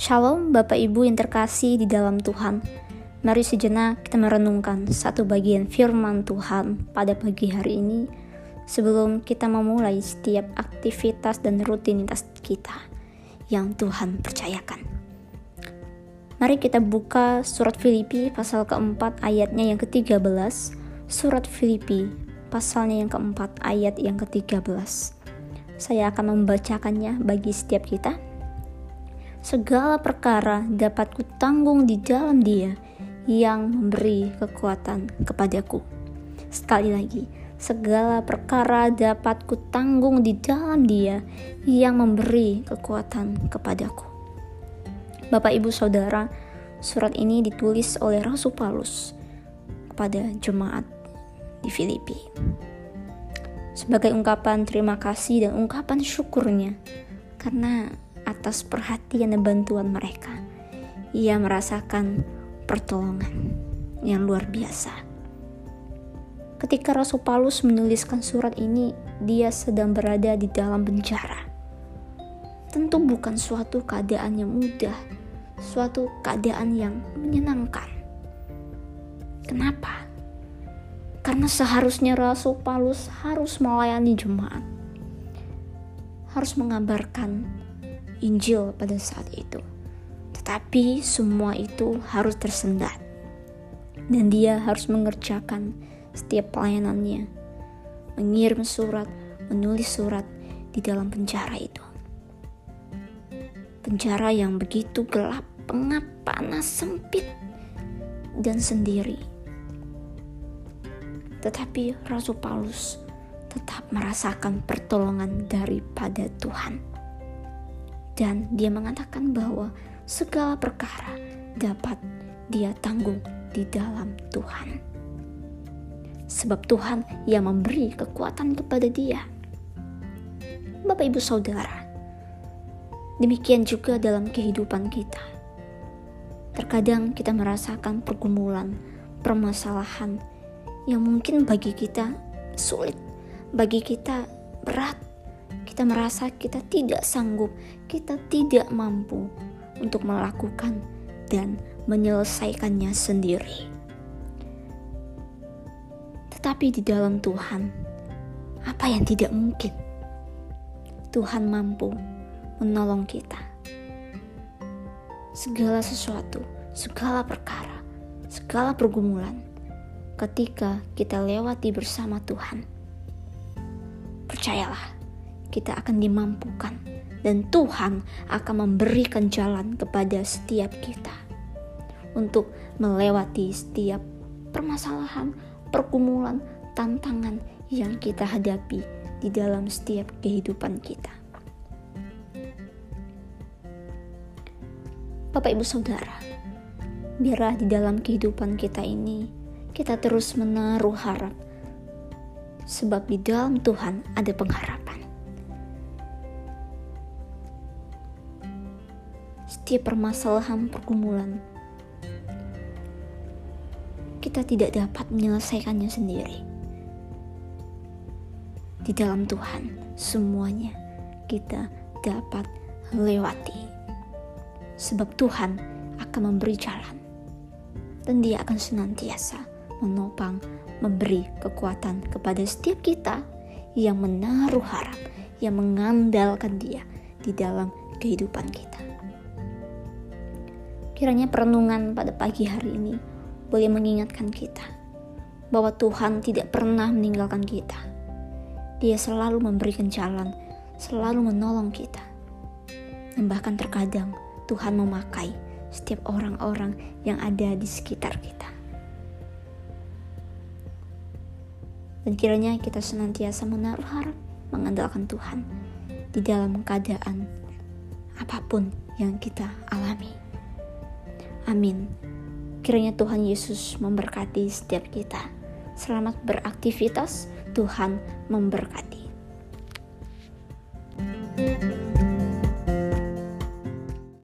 Shalom Bapak Ibu yang terkasih di dalam Tuhan. Mari sejenak kita merenungkan satu bagian firman Tuhan pada pagi hari ini sebelum kita memulai setiap aktivitas dan rutinitas kita yang Tuhan percayakan. Mari kita buka surat Filipi pasal keempat ayatnya yang ke-13. Surat Filipi pasalnya yang keempat ayat yang ke-13. Saya akan membacakannya bagi setiap kita segala perkara dapat kutanggung di dalam dia yang memberi kekuatan kepadaku. Sekali lagi, segala perkara dapat kutanggung di dalam dia yang memberi kekuatan kepadaku. Bapak ibu saudara, surat ini ditulis oleh Rasul Paulus kepada jemaat di Filipi. Sebagai ungkapan terima kasih dan ungkapan syukurnya karena atas perhatian dan bantuan mereka. Ia merasakan pertolongan yang luar biasa. Ketika Rasul Paulus menuliskan surat ini, dia sedang berada di dalam penjara. Tentu bukan suatu keadaan yang mudah, suatu keadaan yang menyenangkan. Kenapa? Karena seharusnya Rasul Paulus harus melayani jemaat, harus mengabarkan Injil pada saat itu. Tetapi semua itu harus tersendat. Dan dia harus mengerjakan setiap pelayanannya. Mengirim surat, menulis surat di dalam penjara itu. Penjara yang begitu gelap, pengap, panas, sempit, dan sendiri. Tetapi Rasul Paulus tetap merasakan pertolongan daripada Tuhan dan dia mengatakan bahwa segala perkara dapat dia tanggung di dalam Tuhan. Sebab Tuhan yang memberi kekuatan kepada dia. Bapak Ibu Saudara, demikian juga dalam kehidupan kita. Terkadang kita merasakan pergumulan, permasalahan yang mungkin bagi kita sulit, bagi kita berat, kita merasa kita tidak sanggup, kita tidak mampu untuk melakukan dan menyelesaikannya sendiri. Tetapi di dalam Tuhan, apa yang tidak mungkin? Tuhan mampu menolong kita. Segala sesuatu, segala perkara, segala pergumulan, ketika kita lewati bersama Tuhan, percayalah kita akan dimampukan dan Tuhan akan memberikan jalan kepada setiap kita untuk melewati setiap permasalahan, pergumulan, tantangan yang kita hadapi di dalam setiap kehidupan kita. Bapak Ibu Saudara, biarlah di dalam kehidupan kita ini kita terus menaruh harap sebab di dalam Tuhan ada pengharapan. Setiap permasalahan pergumulan. Kita tidak dapat menyelesaikannya sendiri. Di dalam Tuhan, semuanya kita dapat lewati. Sebab Tuhan akan memberi jalan. Dan dia akan senantiasa menopang, memberi kekuatan kepada setiap kita yang menaruh harap, yang mengandalkan dia di dalam kehidupan kita. Kiranya perenungan pada pagi hari ini boleh mengingatkan kita bahwa Tuhan tidak pernah meninggalkan kita. Dia selalu memberikan jalan, selalu menolong kita. Dan bahkan terkadang Tuhan memakai setiap orang-orang yang ada di sekitar kita. Dan kiranya kita senantiasa menaruh harap mengandalkan Tuhan di dalam keadaan apa pun yang kita alami. Amin. Kiranya Tuhan Yesus memberkati setiap kita. Selamat beraktivitas, Tuhan memberkati.